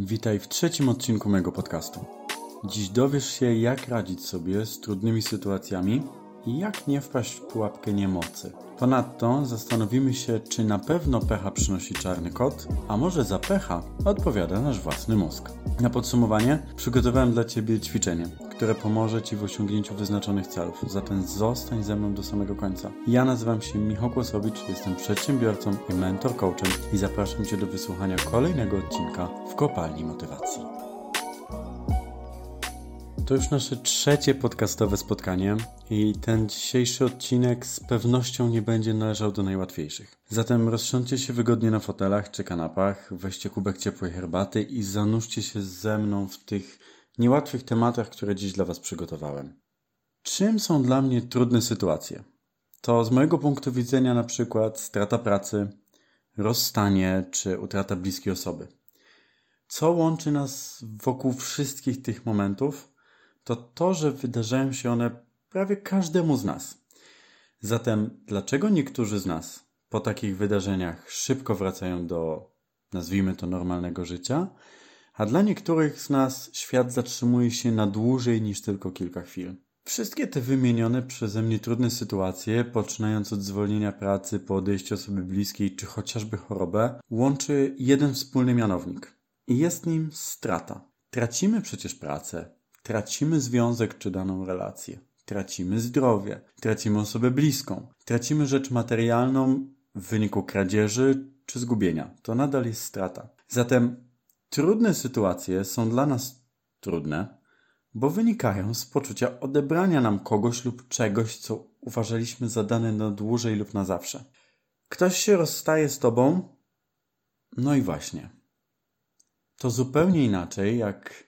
Witaj w trzecim odcinku mojego podcastu. Dziś dowiesz się, jak radzić sobie z trudnymi sytuacjami i jak nie wpaść w pułapkę niemocy. Ponadto zastanowimy się, czy na pewno pecha przynosi czarny kot, a może za pecha odpowiada nasz własny mózg. Na podsumowanie przygotowałem dla Ciebie ćwiczenie, które pomoże Ci w osiągnięciu wyznaczonych celów. Zatem zostań ze mną do samego końca. Ja nazywam się Michał Kłosowicz, jestem przedsiębiorcą i mentor coachem i zapraszam Cię do wysłuchania kolejnego odcinka w Kopalni Motywacji. To już nasze trzecie podcastowe spotkanie i ten dzisiejszy odcinek z pewnością nie będzie należał do najłatwiejszych. Zatem rozsiądźcie się wygodnie na fotelach czy kanapach, weźcie kubek ciepłej herbaty i zanurzcie się ze mną w tych niełatwych tematach, które dziś dla Was przygotowałem. Czym są dla mnie trudne sytuacje? To z mojego punktu widzenia na przykład strata pracy, rozstanie czy utrata bliskiej osoby. Co łączy nas wokół wszystkich tych momentów? To to, że wydarzają się one prawie każdemu z nas. Zatem dlaczego niektórzy z nas po takich wydarzeniach szybko wracają do, nazwijmy to, normalnego życia, a dla niektórych z nas świat zatrzymuje się na dłużej niż tylko kilka chwil. Wszystkie te wymienione przeze mnie trudne sytuacje, poczynając od zwolnienia pracy po odejściu osoby bliskiej czy chociażby chorobę, łączy jeden wspólny mianownik. I jest nim strata. Tracimy przecież pracę, tracimy związek czy daną relację, tracimy zdrowie, tracimy osobę bliską, tracimy rzecz materialną w wyniku kradzieży czy zgubienia. To nadal jest strata. Zatem Trudne sytuacje są dla nas trudne, bo wynikają z poczucia odebrania nam kogoś lub czegoś, co uważaliśmy za dane na dłużej lub na zawsze. Ktoś się rozstaje z tobą, no i właśnie. To zupełnie inaczej, jak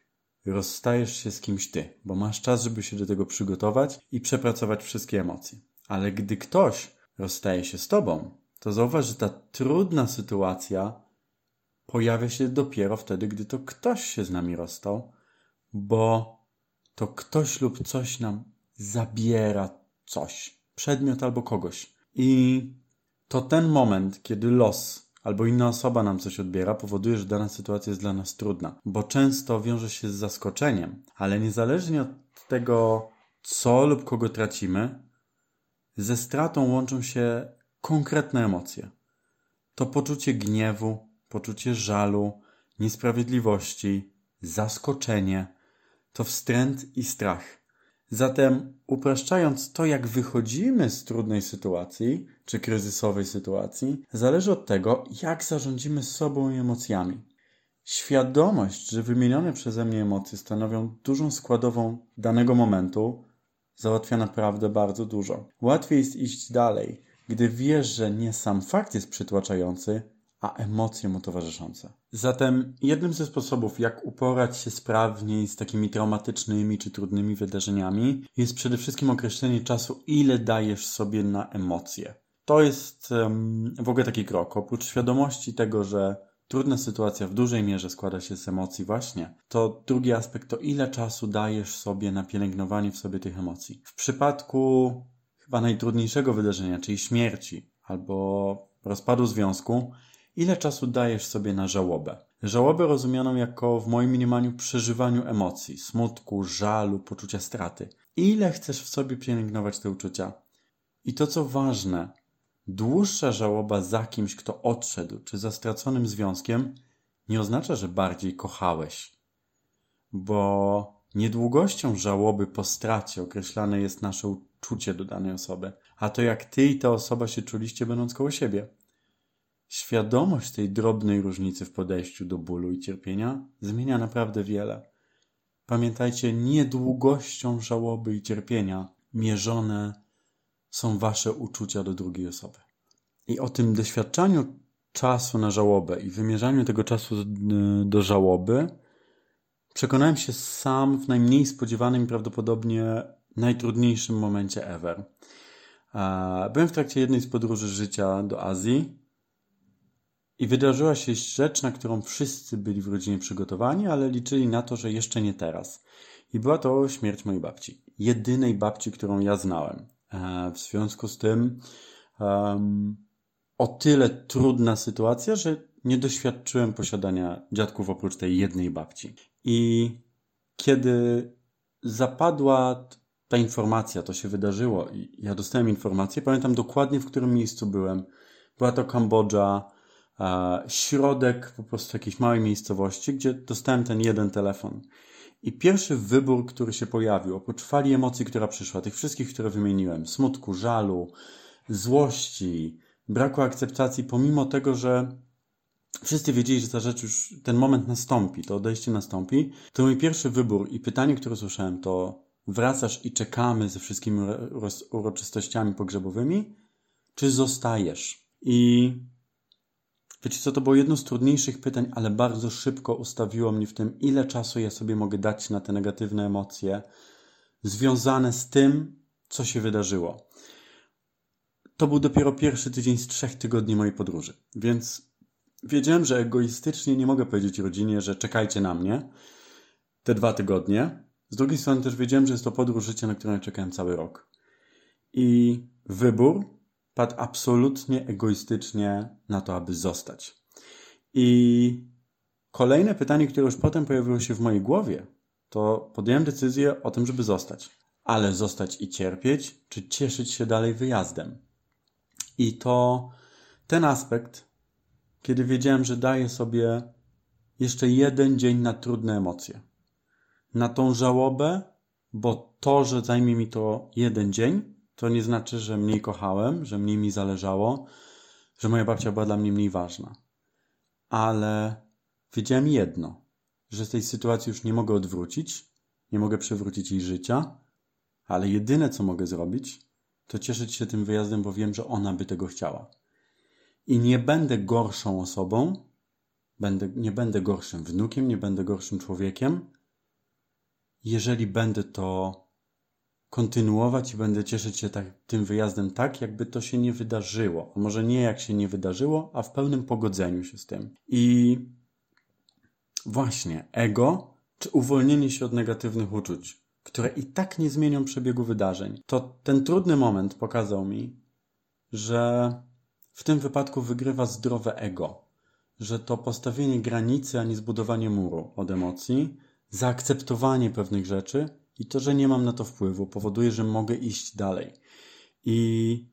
rozstajesz się z kimś ty, bo masz czas, żeby się do tego przygotować i przepracować wszystkie emocje. Ale gdy ktoś rozstaje się z tobą, to zauważ, że ta trudna sytuacja pojawia się dopiero wtedy, gdy to ktoś się z nami rozstał, bo to ktoś lub coś nam zabiera coś, przedmiot albo kogoś. I to ten moment, kiedy los albo inna osoba nam coś odbiera, powoduje, że dana sytuacja jest dla nas trudna, bo często wiąże się z zaskoczeniem, ale niezależnie od tego, co lub kogo tracimy, ze stratą łączą się konkretne emocje. To poczucie gniewu, poczucie żalu, niesprawiedliwości, zaskoczenie to wstręt i strach. Zatem, upraszczając to, jak wychodzimy z trudnej sytuacji czy kryzysowej sytuacji, zależy od tego, jak zarządzimy sobą i emocjami. Świadomość, że wymienione przeze mnie emocje stanowią dużą składową danego momentu, załatwia naprawdę bardzo dużo. Łatwiej jest iść dalej, gdy wiesz, że nie sam fakt jest przytłaczający, a emocje mu towarzyszące. Zatem jednym ze sposobów, jak uporać się sprawniej z takimi traumatycznymi czy trudnymi wydarzeniami, jest przede wszystkim określenie czasu, ile dajesz sobie na emocje. To jest um, w ogóle taki krok. Oprócz świadomości tego, że trudna sytuacja w dużej mierze składa się z emocji właśnie, to drugi aspekt to ile czasu dajesz sobie na pielęgnowanie w sobie tych emocji. W przypadku chyba najtrudniejszego wydarzenia, czyli śmierci albo rozpadu związku, Ile czasu dajesz sobie na żałobę? Żałobę rozumianą jako w moim mniemaniu przeżywaniu emocji, smutku, żalu, poczucia straty. Ile chcesz w sobie pielęgnować te uczucia? I to co ważne, dłuższa żałoba za kimś, kto odszedł, czy za straconym związkiem, nie oznacza, że bardziej kochałeś. Bo niedługością żałoby po stracie określane jest nasze uczucie do danej osoby, a to jak ty i ta osoba się czuliście będąc koło siebie. Świadomość tej drobnej różnicy w podejściu do bólu i cierpienia zmienia naprawdę wiele. Pamiętajcie, nie długością żałoby i cierpienia mierzone są wasze uczucia do drugiej osoby. I o tym doświadczaniu czasu na żałobę i wymierzaniu tego czasu do żałoby przekonałem się sam w najmniej spodziewanym i prawdopodobnie najtrudniejszym momencie ever. Byłem w trakcie jednej z podróży życia do Azji i wydarzyła się rzecz, na którą wszyscy byli w rodzinie przygotowani, ale liczyli na to, że jeszcze nie teraz. I była to śmierć mojej babci. Jedynej babci, którą ja znałem. E, w związku z tym um, o tyle trudna sytuacja, że nie doświadczyłem posiadania dziadków oprócz tej jednej babci. I kiedy zapadła ta informacja, to się wydarzyło i ja dostałem informację, pamiętam dokładnie w którym miejscu byłem. Była to Kambodża, środek po prostu jakiejś małej miejscowości, gdzie dostałem ten jeden telefon. I pierwszy wybór, który się pojawił, oprócz fali emocji, która przyszła, tych wszystkich, które wymieniłem, smutku, żalu, złości, braku akceptacji, pomimo tego, że wszyscy wiedzieli, że ta rzecz już, ten moment nastąpi, to odejście nastąpi, to mój pierwszy wybór i pytanie, które słyszałem, to wracasz i czekamy ze wszystkimi uroczystościami pogrzebowymi, czy zostajesz? I wiecie co, to było jedno z trudniejszych pytań, ale bardzo szybko ustawiło mnie w tym, ile czasu ja sobie mogę dać na te negatywne emocje związane z tym, co się wydarzyło. To był dopiero pierwszy tydzień z trzech tygodni mojej podróży, więc wiedziałem, że egoistycznie nie mogę powiedzieć rodzinie, że czekajcie na mnie te dwa tygodnie. Z drugiej strony też wiedziałem, że jest to podróż życia, na którą czekałem cały rok. I wybór padł absolutnie egoistycznie na to, aby zostać. I kolejne pytanie, które już potem pojawiło się w mojej głowie, to podjąłem decyzję o tym, żeby zostać. Ale zostać i cierpieć, czy cieszyć się dalej wyjazdem? I to ten aspekt, kiedy wiedziałem, że daję sobie jeszcze jeden dzień na trudne emocje. Na tą żałobę, bo to, że zajmie mi to jeden dzień, to nie znaczy, że mniej kochałem, że mniej mi zależało, że moja babcia była dla mnie mniej ważna. Ale wiedziałem jedno, że z tej sytuacji już nie mogę odwrócić, nie mogę przywrócić jej życia, ale jedyne co mogę zrobić, to cieszyć się tym wyjazdem, bo wiem, że ona by tego chciała. I nie będę gorszą osobą, będę, nie będę gorszym wnukiem, nie będę gorszym człowiekiem, jeżeli będę to kontynuować i będę cieszyć się tak, tym wyjazdem tak, jakby to się nie wydarzyło. A może nie jak się nie wydarzyło, a w pełnym pogodzeniu się z tym. I właśnie ego, czy uwolnienie się od negatywnych uczuć, które i tak nie zmienią przebiegu wydarzeń. To ten trudny moment pokazał mi, że w tym wypadku wygrywa zdrowe ego, że to postawienie granicy, a nie zbudowanie muru od emocji, zaakceptowanie pewnych rzeczy i to, że nie mam na to wpływu, powoduje, że mogę iść dalej. I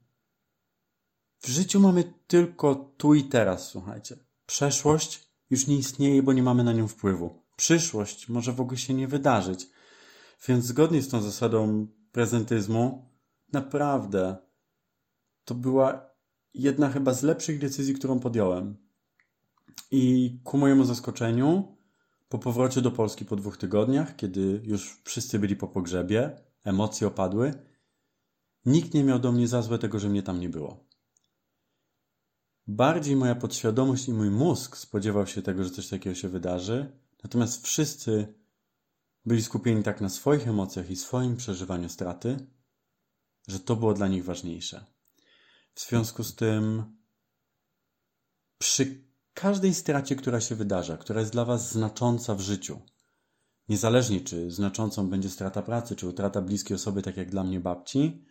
w życiu mamy tylko tu i teraz, słuchajcie. Przeszłość już nie istnieje, bo nie mamy na nią wpływu. Przyszłość może w ogóle się nie wydarzyć. Więc zgodnie z tą zasadą prezentyzmu, naprawdę to była jedna chyba z lepszych decyzji, którą podjąłem. I ku mojemu zaskoczeniu, po powrocie do Polski po dwóch tygodniach, kiedy już wszyscy byli po pogrzebie, emocje opadły, nikt nie miał do mnie za złe tego, że mnie tam nie było. Bardziej moja podświadomość i mój mózg spodziewał się tego, że coś takiego się wydarzy, natomiast wszyscy byli skupieni tak na swoich emocjach i swoim przeżywaniu straty, że to było dla nich ważniejsze. W związku z tym, przy każdej stracie, która się wydarza, która jest dla Was znacząca w życiu, niezależnie czy znaczącą będzie strata pracy, czy utrata bliskiej osoby, tak jak dla mnie babci,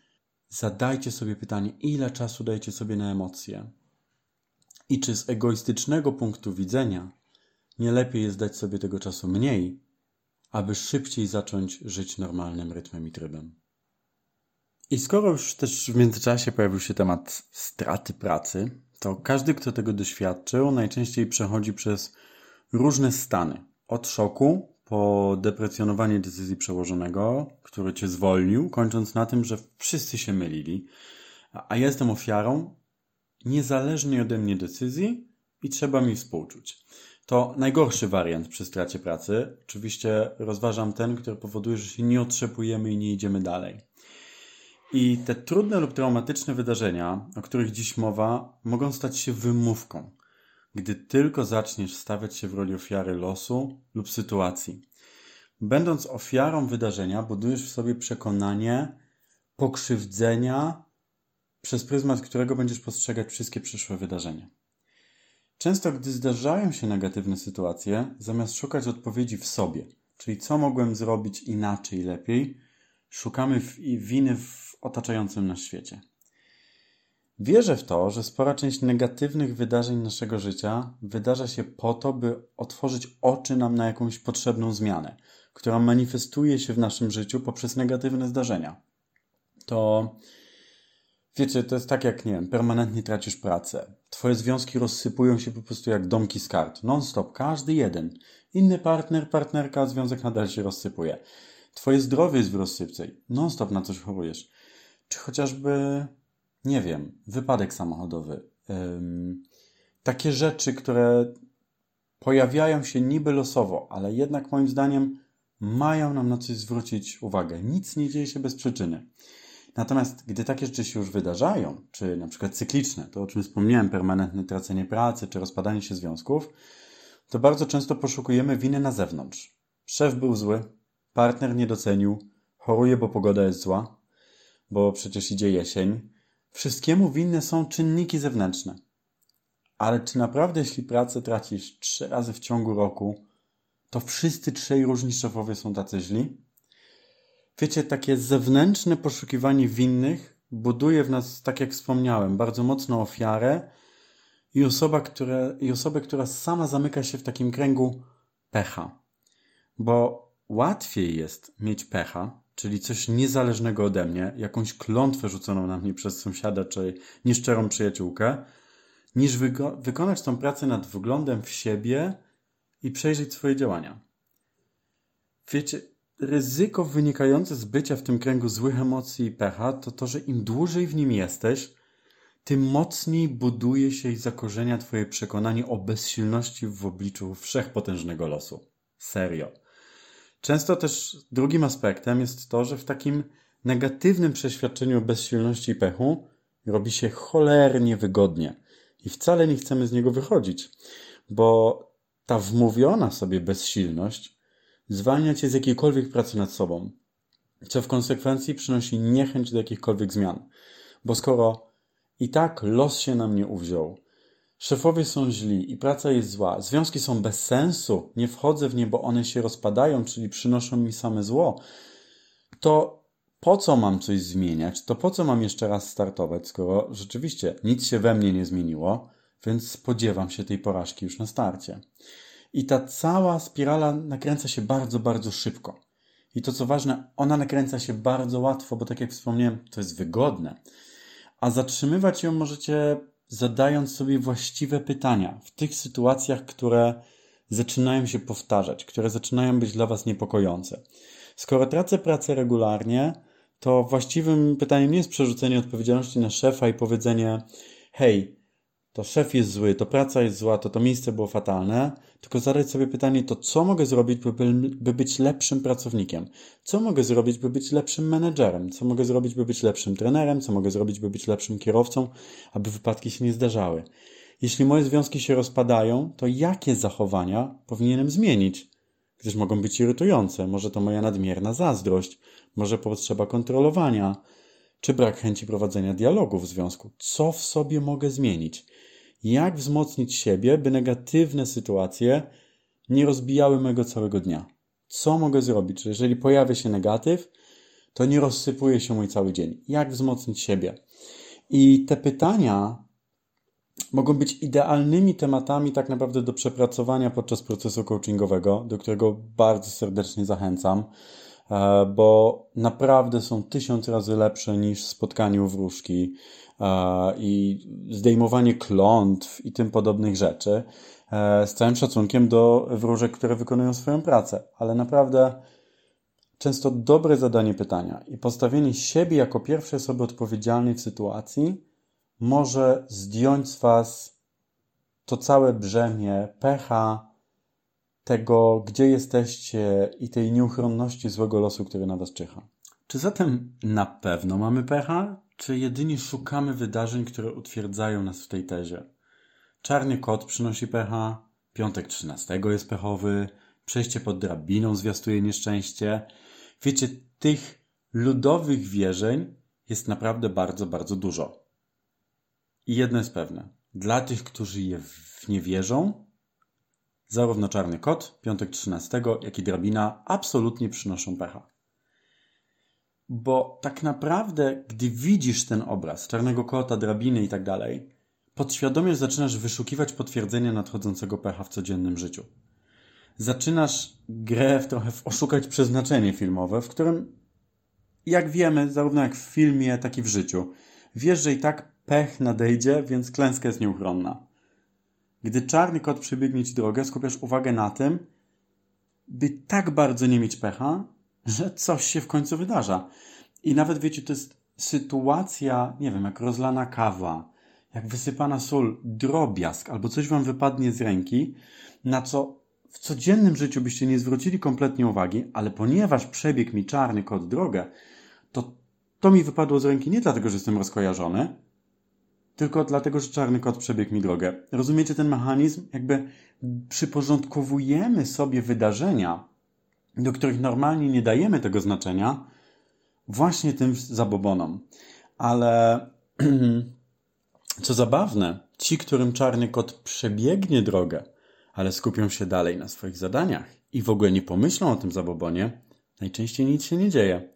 zadajcie sobie pytanie, ile czasu dajecie sobie na emocje. I czy z egoistycznego punktu widzenia nie lepiej jest dać sobie tego czasu mniej, aby szybciej zacząć żyć normalnym rytmem i trybem. I skoro już też w międzyczasie pojawił się temat straty pracy, to każdy, kto tego doświadczył, najczęściej przechodzi przez różne stany. Od szoku po deprecjonowanie decyzji przełożonego, który cię zwolnił, kończąc na tym, że wszyscy się mylili, a ja jestem ofiarą niezależnej ode mnie decyzji i trzeba mi współczuć. To najgorszy wariant przy stracie pracy. Oczywiście rozważam ten, który powoduje, że się nie otrzepujemy i nie idziemy dalej. I te trudne lub traumatyczne wydarzenia, o których dziś mowa, mogą stać się wymówką, gdy tylko zaczniesz stawiać się w roli ofiary losu lub sytuacji. Będąc ofiarą wydarzenia, budujesz w sobie przekonanie pokrzywdzenia, przez pryzmat którego będziesz postrzegać wszystkie przyszłe wydarzenia. Często, gdy zdarzają się negatywne sytuacje, zamiast szukać odpowiedzi w sobie, czyli co mogłem zrobić inaczej, lepiej, szukamy winy w otaczającym nas świecie. Wierzę w to, że spora część negatywnych wydarzeń naszego życia wydarza się po to, by otworzyć oczy nam na jakąś potrzebną zmianę, która manifestuje się w naszym życiu poprzez negatywne zdarzenia. To wiecie, to jest tak jak, nie wiem, permanentnie tracisz pracę. Twoje związki rozsypują się po prostu jak domki z kart. Non-stop, każdy jeden. Inny partner, partnerka, związek nadal się rozsypuje. Twoje zdrowie jest w rozsypce. Non-stop na coś chorujesz. Czy chociażby nie wiem, wypadek samochodowy. takie rzeczy, które pojawiają się niby losowo, ale jednak moim zdaniem mają nam na coś zwrócić uwagę. Nic nie dzieje się bez przyczyny. Natomiast gdy takie rzeczy się już wydarzają, czy na przykład cykliczne, to o czym wspomniałem, permanentne tracenie pracy, czy rozpadanie się związków, to bardzo często poszukujemy winy na zewnątrz. Szef był zły, partner nie docenił, choruje, bo pogoda jest zła, bo przecież idzie jesień, Wszystkiemu winne są czynniki zewnętrzne. Ale czy naprawdę, jeśli pracę tracisz trzy razy w ciągu roku, to wszyscy trzej różni szefowie są tacy źli? Wiecie, takie zewnętrzne poszukiwanie winnych buduje w nas, tak jak wspomniałem, bardzo mocną ofiarę i, osoba, które, i osobę, która sama zamyka się w takim kręgu pecha. Bo łatwiej jest mieć pecha, czyli coś niezależnego ode mnie, jakąś klątwę rzuconą na mnie przez sąsiada czy nieszczerą przyjaciółkę, niż wygo- wykonać tą pracę nad wglądem w siebie i przejrzeć swoje działania. Wiecie, ryzyko wynikające z bycia w tym kręgu złych emocji i pecha to to, że im dłużej w nim jesteś, tym mocniej buduje się i zakorzenia Twoje przekonanie o bezsilności w obliczu wszechpotężnego losu. Serio. Często też drugim aspektem jest to, że w takim negatywnym przeświadczeniu o bezsilności i pechu robi się cholernie wygodnie i wcale nie chcemy z niego wychodzić, bo ta wmówiona sobie bezsilność zwalnia cię z jakiejkolwiek pracy nad sobą, co w konsekwencji przynosi niechęć do jakichkolwiek zmian. Bo skoro i tak los się na mnie uwziął, Szefowie są źli i praca jest zła. Związki są bez sensu. Nie wchodzę w nie, bo one się rozpadają, czyli przynoszą mi same zło. To po co mam coś zmieniać? To po co mam jeszcze raz startować, skoro rzeczywiście nic się we mnie nie zmieniło, więc spodziewam się tej porażki już na starcie. I ta cała spirala nakręca się bardzo, bardzo szybko. I to co ważne, ona nakręca się bardzo łatwo, bo tak jak wspomniałem, to jest wygodne. A zatrzymywać ją możecie zadając sobie właściwe pytania w tych sytuacjach, które zaczynają się powtarzać, które zaczynają być dla Was niepokojące. Skoro tracę pracę regularnie, to właściwym pytaniem nie jest przerzucenie odpowiedzialności na szefa i powiedzenie: Hej, to szef jest zły, to praca jest zła, to to miejsce było fatalne, tylko zadać sobie pytanie, to co mogę zrobić, by, by być lepszym pracownikiem? Co mogę zrobić, by być lepszym menedżerem? Co mogę zrobić, by być lepszym trenerem? Co mogę zrobić, by być lepszym kierowcą, aby wypadki się nie zdarzały? Jeśli moje związki się rozpadają, to jakie zachowania powinienem zmienić? Gdyż mogą być irytujące. Może to moja nadmierna zazdrość, może potrzeba kontrolowania, czy brak chęci prowadzenia dialogu w związku. Co w sobie mogę zmienić? Jak wzmocnić siebie, by negatywne sytuacje nie rozbijały mojego całego dnia. Co mogę zrobić, że jeżeli pojawia się negatyw, to nie rozsypuje się mój cały dzień. Jak wzmocnić siebie? I te pytania mogą być idealnymi tematami tak naprawdę do przepracowania podczas procesu coachingowego, do którego bardzo serdecznie zachęcam, bo naprawdę są tysiąc razy lepsze niż spotkanie u wróżki, i zdejmowanie klątw i tym podobnych rzeczy. E, z całym szacunkiem do wróżek, które wykonują swoją pracę, ale naprawdę często dobre zadanie pytania i postawienie siebie jako pierwszej osoby odpowiedzialnej w sytuacji może zdjąć z Was to całe brzemię pecha, tego, gdzie jesteście i tej nieuchronności złego losu, który na Was czyha. Czy zatem na pewno mamy pecha? czy jedynie szukamy wydarzeń, które utwierdzają nas w tej tezie? Czarny kot przynosi pecha, piątek 13 jest pechowy, przejście pod drabiną zwiastuje nieszczęście. Wiecie, tych ludowych wierzeń jest naprawdę bardzo, bardzo dużo. I jedno jest pewne. Dla tych, którzy je w nie wierzą, zarówno czarny kot, piątek 13, jak i drabina absolutnie przynoszą pecha. Bo tak naprawdę, gdy widzisz ten obraz czarnego kota, drabiny i tak dalej, podświadomie zaczynasz wyszukiwać potwierdzenia nadchodzącego pecha w codziennym życiu. Zaczynasz grę w trochę oszukać przeznaczenie filmowe, w którym, jak wiemy, zarówno jak w filmie, tak i w życiu, wiesz, że i tak pech nadejdzie, więc klęska jest nieuchronna. Gdy czarny kot przebiegnie ci drogę, skupiasz uwagę na tym, by tak bardzo nie mieć pecha, że coś się w końcu wydarza. I nawet wiecie, to jest sytuacja, nie wiem, jak rozlana kawa, jak wysypana sól, drobiazg albo coś wam wypadnie z ręki, na co w codziennym życiu byście nie zwrócili kompletnie uwagi, ale ponieważ przebiegł mi czarny kot drogę, to to mi wypadło z ręki nie dlatego, że jestem rozkojarzony, tylko dlatego, że czarny kot przebiegł mi drogę. Rozumiecie ten mechanizm? Jakby przyporządkowujemy sobie wydarzenia, do których normalnie nie dajemy tego znaczenia, właśnie tym zabobonom. Ale co zabawne, ci, którym czarny kot przebiegnie drogę, ale skupią się dalej na swoich zadaniach i w ogóle nie pomyślą o tym zabobonie, najczęściej nic się nie dzieje.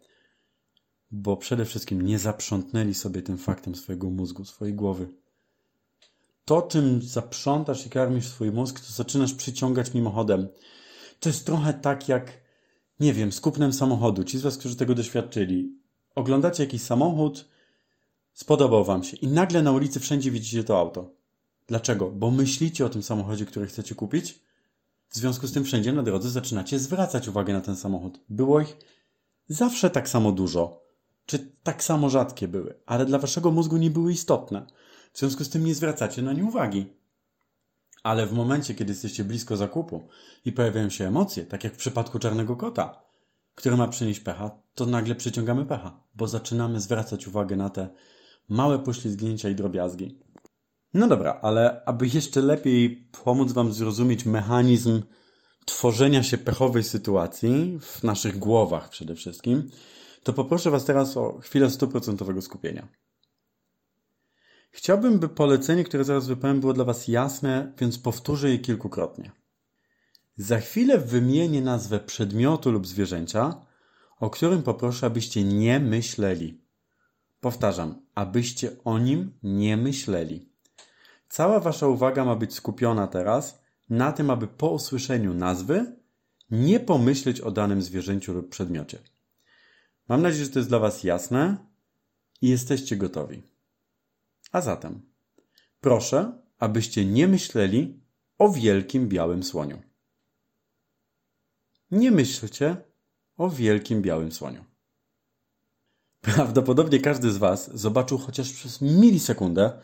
Bo przede wszystkim nie zaprzątnęli sobie tym faktem swojego mózgu, swojej głowy. To, czym zaprzątasz i karmisz swój mózg, to zaczynasz przyciągać mimochodem. To jest trochę tak jak, nie wiem, z kupnem samochodu. Ci z Was, którzy tego doświadczyli. Oglądacie jakiś samochód, spodobał Wam się i nagle na ulicy wszędzie widzicie to auto. Dlaczego? Bo myślicie o tym samochodzie, który chcecie kupić. W związku z tym wszędzie na drodze zaczynacie zwracać uwagę na ten samochód. Było ich zawsze tak samo dużo, czy tak samo rzadkie były, ale dla waszego mózgu nie były istotne. W związku z tym nie zwracacie na nie uwagi. Ale w momencie, kiedy jesteście blisko zakupu i pojawiają się emocje, tak jak w przypadku czarnego kota, który ma przynieść pecha, to nagle przyciągamy pecha, bo zaczynamy zwracać uwagę na te małe poślizgnięcia i drobiazgi. No dobra, ale aby jeszcze lepiej pomóc Wam zrozumieć mechanizm tworzenia się pechowej sytuacji w naszych głowach przede wszystkim, to poproszę Was teraz o chwilę stuprocentowego skupienia. Chciałbym, by polecenie, które zaraz wypowiem, było dla Was jasne, więc powtórzę je kilkukrotnie. Za chwilę wymienię nazwę przedmiotu lub zwierzęcia, o którym poproszę, abyście nie myśleli. Powtarzam, abyście o nim nie myśleli. Cała wasza uwaga ma być skupiona teraz na tym, aby po usłyszeniu nazwy nie pomyśleć o danym zwierzęciu lub przedmiocie. Mam nadzieję, że to jest dla was jasne i jesteście gotowi. A zatem, proszę, abyście nie myśleli o wielkim białym słoniu. Nie myślcie o wielkim białym słoniu. Prawdopodobnie każdy z Was zobaczył chociaż przez milisekundę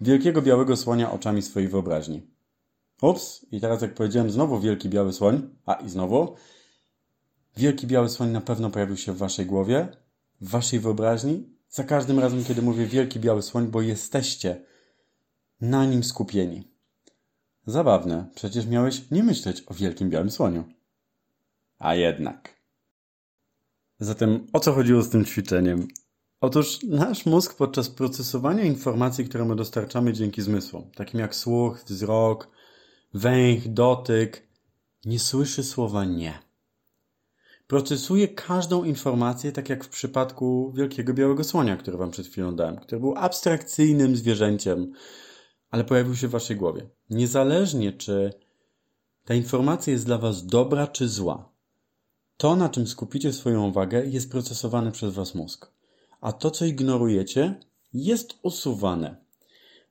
wielkiego białego słonia oczami swojej wyobraźni. Ups, i teraz jak powiedziałem znowu wielki biały słoń, a i znowu, wielki biały słoń na pewno pojawił się w waszej głowie, w waszej wyobraźni, za każdym razem, kiedy mówię wielki biały słoń, bo jesteście na nim skupieni. Zabawne, przecież miałeś nie myśleć o wielkim białym słoniu. A jednak. Zatem o co chodziło z tym ćwiczeniem? Otóż nasz mózg podczas procesowania informacji, które my dostarczamy dzięki zmysłom, takim jak słuch, wzrok, węch, dotyk, nie słyszy słowa nie. Procesuje każdą informację, tak jak w przypadku wielkiego białego słonia, który wam przed chwilą dałem, który był abstrakcyjnym zwierzęciem, ale pojawił się w waszej głowie. Niezależnie, czy ta informacja jest dla was dobra czy zła, to, na czym skupicie swoją uwagę, jest procesowane przez was mózg a to, co ignorujecie, jest usuwane.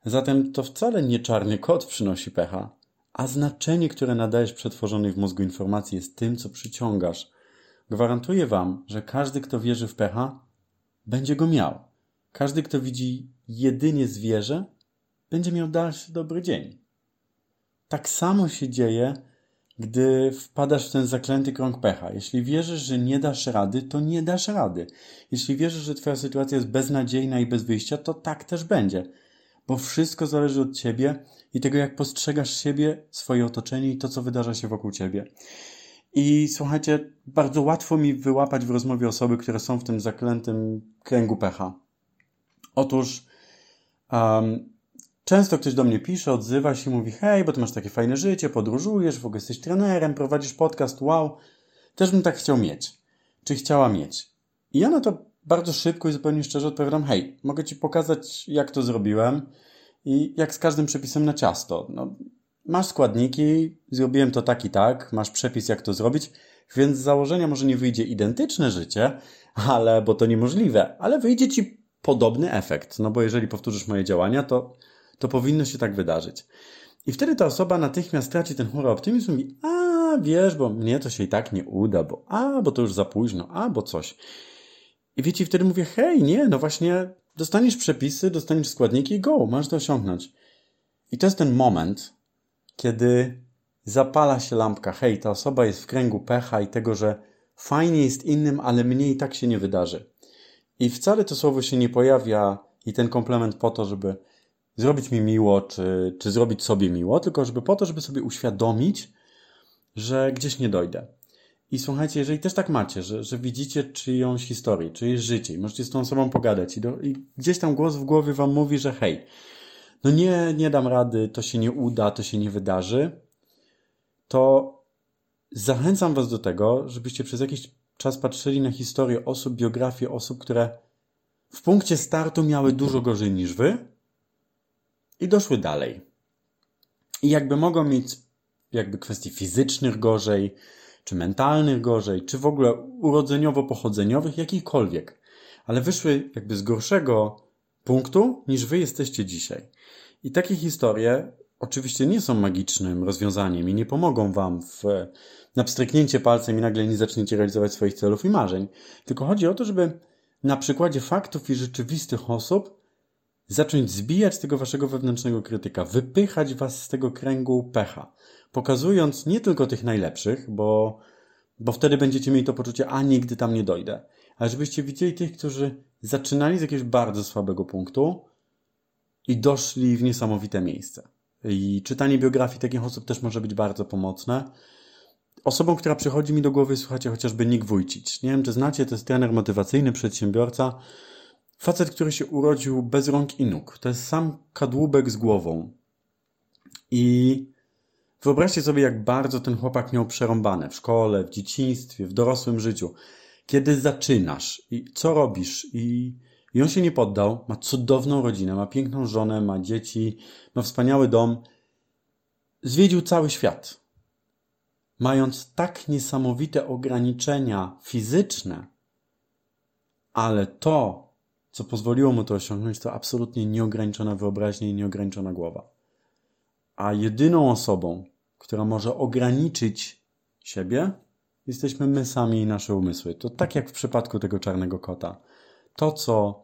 Zatem to wcale nie czarny kod przynosi pecha, a znaczenie, które nadajesz przetworzonej w mózgu informacji jest tym, co przyciągasz. Gwarantuję wam, że każdy, kto wierzy w pecha, będzie go miał. Każdy, kto widzi jedynie zwierzę, będzie miał dalszy dobry dzień. Tak samo się dzieje gdy wpadasz w ten zaklęty krąg pecha. Jeśli wierzysz, że nie dasz rady, to nie dasz rady. Jeśli wierzysz, że twoja sytuacja jest beznadziejna i bez wyjścia, to tak też będzie. Bo wszystko zależy od ciebie i tego, jak postrzegasz siebie, swoje otoczenie i to, co wydarza się wokół ciebie. I słuchajcie, bardzo łatwo mi wyłapać w rozmowie osoby, które są w tym zaklętym kręgu pecha. Otóż um, Często ktoś do mnie pisze, odzywa się mówi: Hej, bo ty masz takie fajne życie, podróżujesz, w ogóle jesteś trenerem, prowadzisz podcast, wow, też bym tak chciał mieć. Czy chciała mieć? I ja na to bardzo szybko i zupełnie szczerze odpowiadam, hej, mogę Ci pokazać, jak to zrobiłem i jak z każdym przepisem na ciasto. No, masz składniki, zrobiłem to tak i tak, masz przepis, jak to zrobić, więc z założenia może nie wyjdzie identyczne życie, ale, bo to niemożliwe, ale wyjdzie Ci podobny efekt, no bo jeżeli powtórzysz moje działania, to, to powinno się tak wydarzyć. I wtedy ta osoba natychmiast traci ten chmury optymizm i mówi, a wiesz, bo mnie to się i tak nie uda, bo a, bo to już za późno, a, bo coś. I wiecie, wtedy mówię, hej, nie, no właśnie, dostaniesz przepisy, dostaniesz składniki i go, masz to osiągnąć. I to jest ten moment, kiedy zapala się lampka, hej, ta osoba jest w kręgu pecha i tego, że fajnie jest innym, ale mnie i tak się nie wydarzy. I wcale to słowo się nie pojawia i ten komplement po to, żeby zrobić mi miło, czy, czy zrobić sobie miło, tylko żeby po to, żeby sobie uświadomić, że gdzieś nie dojdę. I słuchajcie, jeżeli też tak macie, że, że widzicie czyjąś historię, czyjeś życie i możecie z tą osobą pogadać i, do, i gdzieś tam głos w głowie wam mówi, że hej, no nie, nie dam rady, to się nie uda, to się nie wydarzy, to zachęcam was do tego, żebyście przez jakiś czas patrzyli na historię osób, biografię osób, które w punkcie startu miały dużo gorzej niż wy i doszły dalej. I jakby mogą mieć jakby kwestii fizycznych gorzej, czy mentalnych gorzej, czy w ogóle urodzeniowo-pochodzeniowych, jakichkolwiek, ale wyszły jakby z gorszego punktu niż wy jesteście dzisiaj. I takie historie oczywiście nie są magicznym rozwiązaniem i nie pomogą wam w na pstryknięcie palcem i nagle nie zaczniecie realizować swoich celów i marzeń. Tylko chodzi o to, żeby na przykładzie faktów i rzeczywistych osób zacząć zbijać tego waszego wewnętrznego krytyka, wypychać was z tego kręgu pecha, pokazując nie tylko tych najlepszych, bo, bo wtedy będziecie mieli to poczucie, a nigdy tam nie dojdę, ale żebyście widzieli tych, którzy zaczynali z jakiegoś bardzo słabego punktu i doszli w niesamowite miejsce. I czytanie biografii takich osób też może być bardzo pomocne. Osobą, która przychodzi mi do głowy, słuchajcie, chociażby Nick Wójcic. Nie wiem, czy znacie, to jest trener motywacyjny, przedsiębiorca. Facet, który się urodził bez rąk i nóg. To jest sam kadłubek z głową. I wyobraźcie sobie, jak bardzo ten chłopak miał przerąbane w szkole, w dzieciństwie, w dorosłym życiu. Kiedy zaczynasz i co robisz i, i on się nie poddał, ma cudowną rodzinę, ma piękną żonę, ma dzieci, ma wspaniały dom. Zwiedził cały świat. Mając tak niesamowite ograniczenia fizyczne, ale to, co pozwoliło mu to osiągnąć, to absolutnie nieograniczona wyobraźnia i nieograniczona głowa. A jedyną osobą, która może ograniczyć siebie, jesteśmy my sami i nasze umysły. To tak jak w przypadku tego czarnego kota. To, co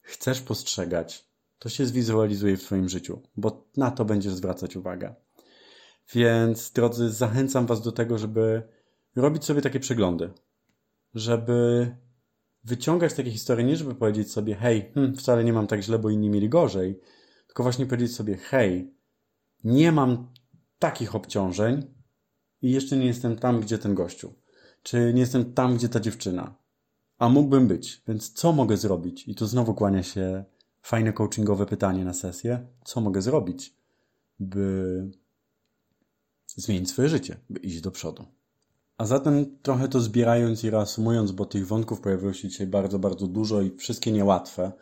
chcesz postrzegać, to się zwizualizuje w Twoim życiu, bo na to będziesz zwracać uwagę. Więc, drodzy, zachęcam Was do tego, żeby robić sobie takie przeglądy, żeby wyciągać takie historie, nie żeby powiedzieć sobie, hej, hmm, wcale nie mam tak źle, bo inni mieli gorzej, tylko właśnie powiedzieć sobie, hej, nie mam takich obciążeń i jeszcze nie jestem tam, gdzie ten gościu. Czy nie jestem tam, gdzie ta dziewczyna. A mógłbym być, więc co mogę zrobić? I tu znowu kłania się fajne coachingowe pytanie na sesję. Co mogę zrobić, by zmienić swoje życie, by iść do przodu? A zatem trochę to zbierając i reasumując, bo tych wątków pojawiło się dzisiaj bardzo, bardzo dużo i wszystkie niełatwe.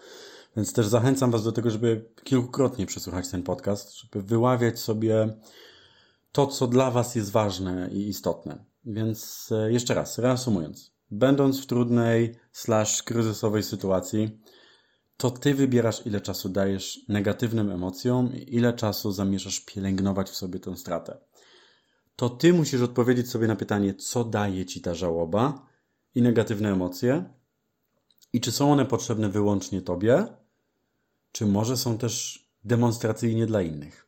Więc też zachęcam Was do tego, żeby kilkukrotnie przesłuchać ten podcast, żeby wyławiać sobie to, co dla Was jest ważne i istotne. Więc e, jeszcze raz, reasumując. Będąc w trudnej slash kryzysowej sytuacji, to Ty wybierasz, ile czasu dajesz negatywnym emocjom i ile czasu zamierzasz pielęgnować w sobie tę stratę. To Ty musisz odpowiedzieć sobie na pytanie, co daje Ci ta żałoba i negatywne emocje i czy są one potrzebne wyłącznie Tobie, czy może są też demonstracyjnie dla innych.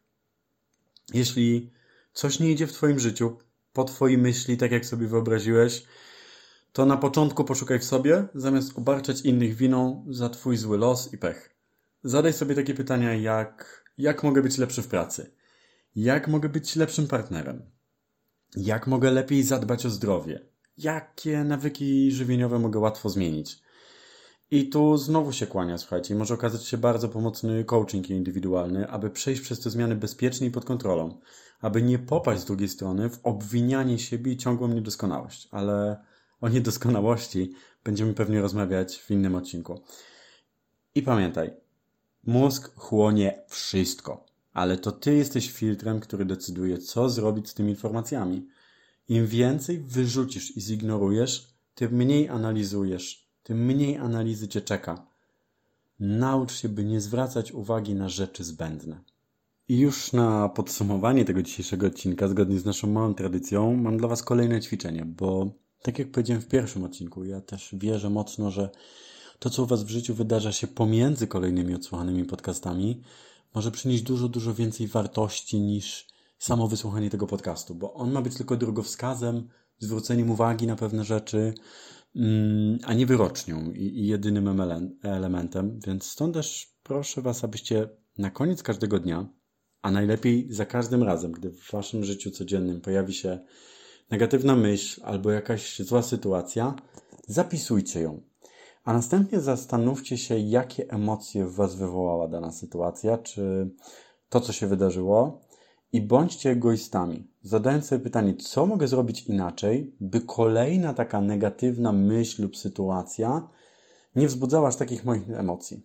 Jeśli coś nie idzie w Twoim życiu, po Twojej myśli, tak jak sobie wyobraziłeś, to na początku poszukaj w sobie, zamiast obarczać innych winą za Twój zły los i pech. Zadaj sobie takie pytania jak jak mogę być lepszy w pracy? Jak mogę być lepszym partnerem? Jak mogę lepiej zadbać o zdrowie? Jakie nawyki żywieniowe mogę łatwo zmienić? I tu znowu się kłania, słuchajcie, może okazać się bardzo pomocny coaching indywidualny, aby przejść przez te zmiany bezpiecznie i pod kontrolą, aby nie popaść z drugiej strony w obwinianie siebie i ciągłą niedoskonałość, ale, o niedoskonałości będziemy pewnie rozmawiać w innym odcinku. I pamiętaj, mózg chłonie wszystko, ale to ty jesteś filtrem, który decyduje, co zrobić z tymi informacjami. Im więcej wyrzucisz i zignorujesz, tym mniej analizujesz, tym mniej analizy cię czeka. Naucz się, by nie zwracać uwagi na rzeczy zbędne. I już na podsumowanie tego dzisiejszego odcinka, zgodnie z naszą małą tradycją, mam dla Was kolejne ćwiczenie, bo tak jak powiedziałem w pierwszym odcinku, ja też wierzę mocno, że to, co u Was w życiu wydarza się pomiędzy kolejnymi odsłuchanymi podcastami, może przynieść dużo, dużo więcej wartości niż samo wysłuchanie tego podcastu, bo on ma być tylko drogowskazem, zwróceniem uwagi na pewne rzeczy, mm, a nie wyrocznią i jedynym elementem. Więc stąd też proszę Was, abyście na koniec każdego dnia, a najlepiej za każdym razem, gdy w Waszym życiu codziennym pojawi się negatywna myśl albo jakaś zła sytuacja, zapisujcie ją. A następnie zastanówcie się, jakie emocje w Was wywołała dana sytuacja, czy to, co się wydarzyło, i bądźcie egoistami, zadając sobie pytanie, co mogę zrobić inaczej, by kolejna taka negatywna myśl lub sytuacja nie wzbudzała aż takich moich emocji.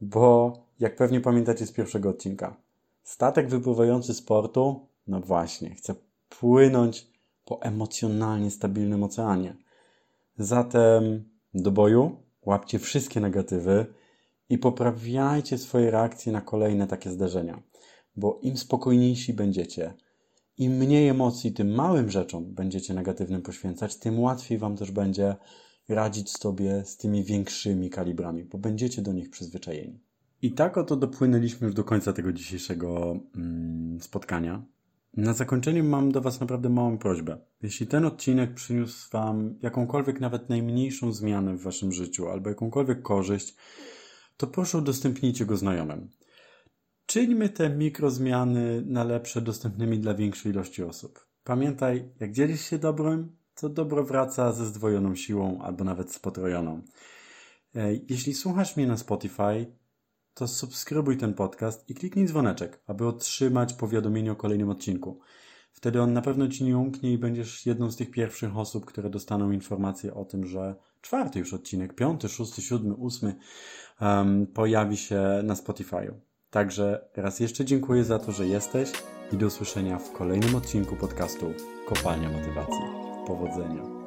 Bo, jak pewnie pamiętacie z pierwszego odcinka, statek wypływający z portu, no właśnie, chce płynąć po emocjonalnie stabilnym oceanie. Zatem do boju, łapcie wszystkie negatywy i poprawiajcie swoje reakcje na kolejne takie zdarzenia. Bo im spokojniejsi będziecie, im mniej emocji tym małym rzeczom będziecie negatywnym poświęcać, tym łatwiej Wam też będzie radzić sobie z tymi większymi kalibrami, bo będziecie do nich przyzwyczajeni. I tak oto dopłynęliśmy już do końca tego dzisiejszego mm, spotkania. Na zakończenie mam do Was naprawdę małą prośbę. Jeśli ten odcinek przyniósł Wam jakąkolwiek, nawet najmniejszą zmianę w Waszym życiu albo jakąkolwiek korzyść, to proszę udostępnijcie go znajomym. Czyńmy te mikrozmiany na lepsze dostępnymi dla większej ilości osób. Pamiętaj, jak dzielisz się dobrym, to dobro wraca ze zdwojoną siłą albo nawet z potrojoną. E, jeśli słuchasz mnie na Spotify, to subskrybuj ten podcast i kliknij dzwoneczek, aby otrzymać powiadomienie o kolejnym odcinku. Wtedy on na pewno Ci nie umknie i będziesz jedną z tych pierwszych osób, które dostaną informację o tym, że czwarty już odcinek, piąty, szósty, siódmy, ósmy um, pojawi się na Spotify'u. Także raz jeszcze dziękuję za to, że jesteś i do usłyszenia w kolejnym odcinku podcastu Kopalnia Motywacji. Powodzenia.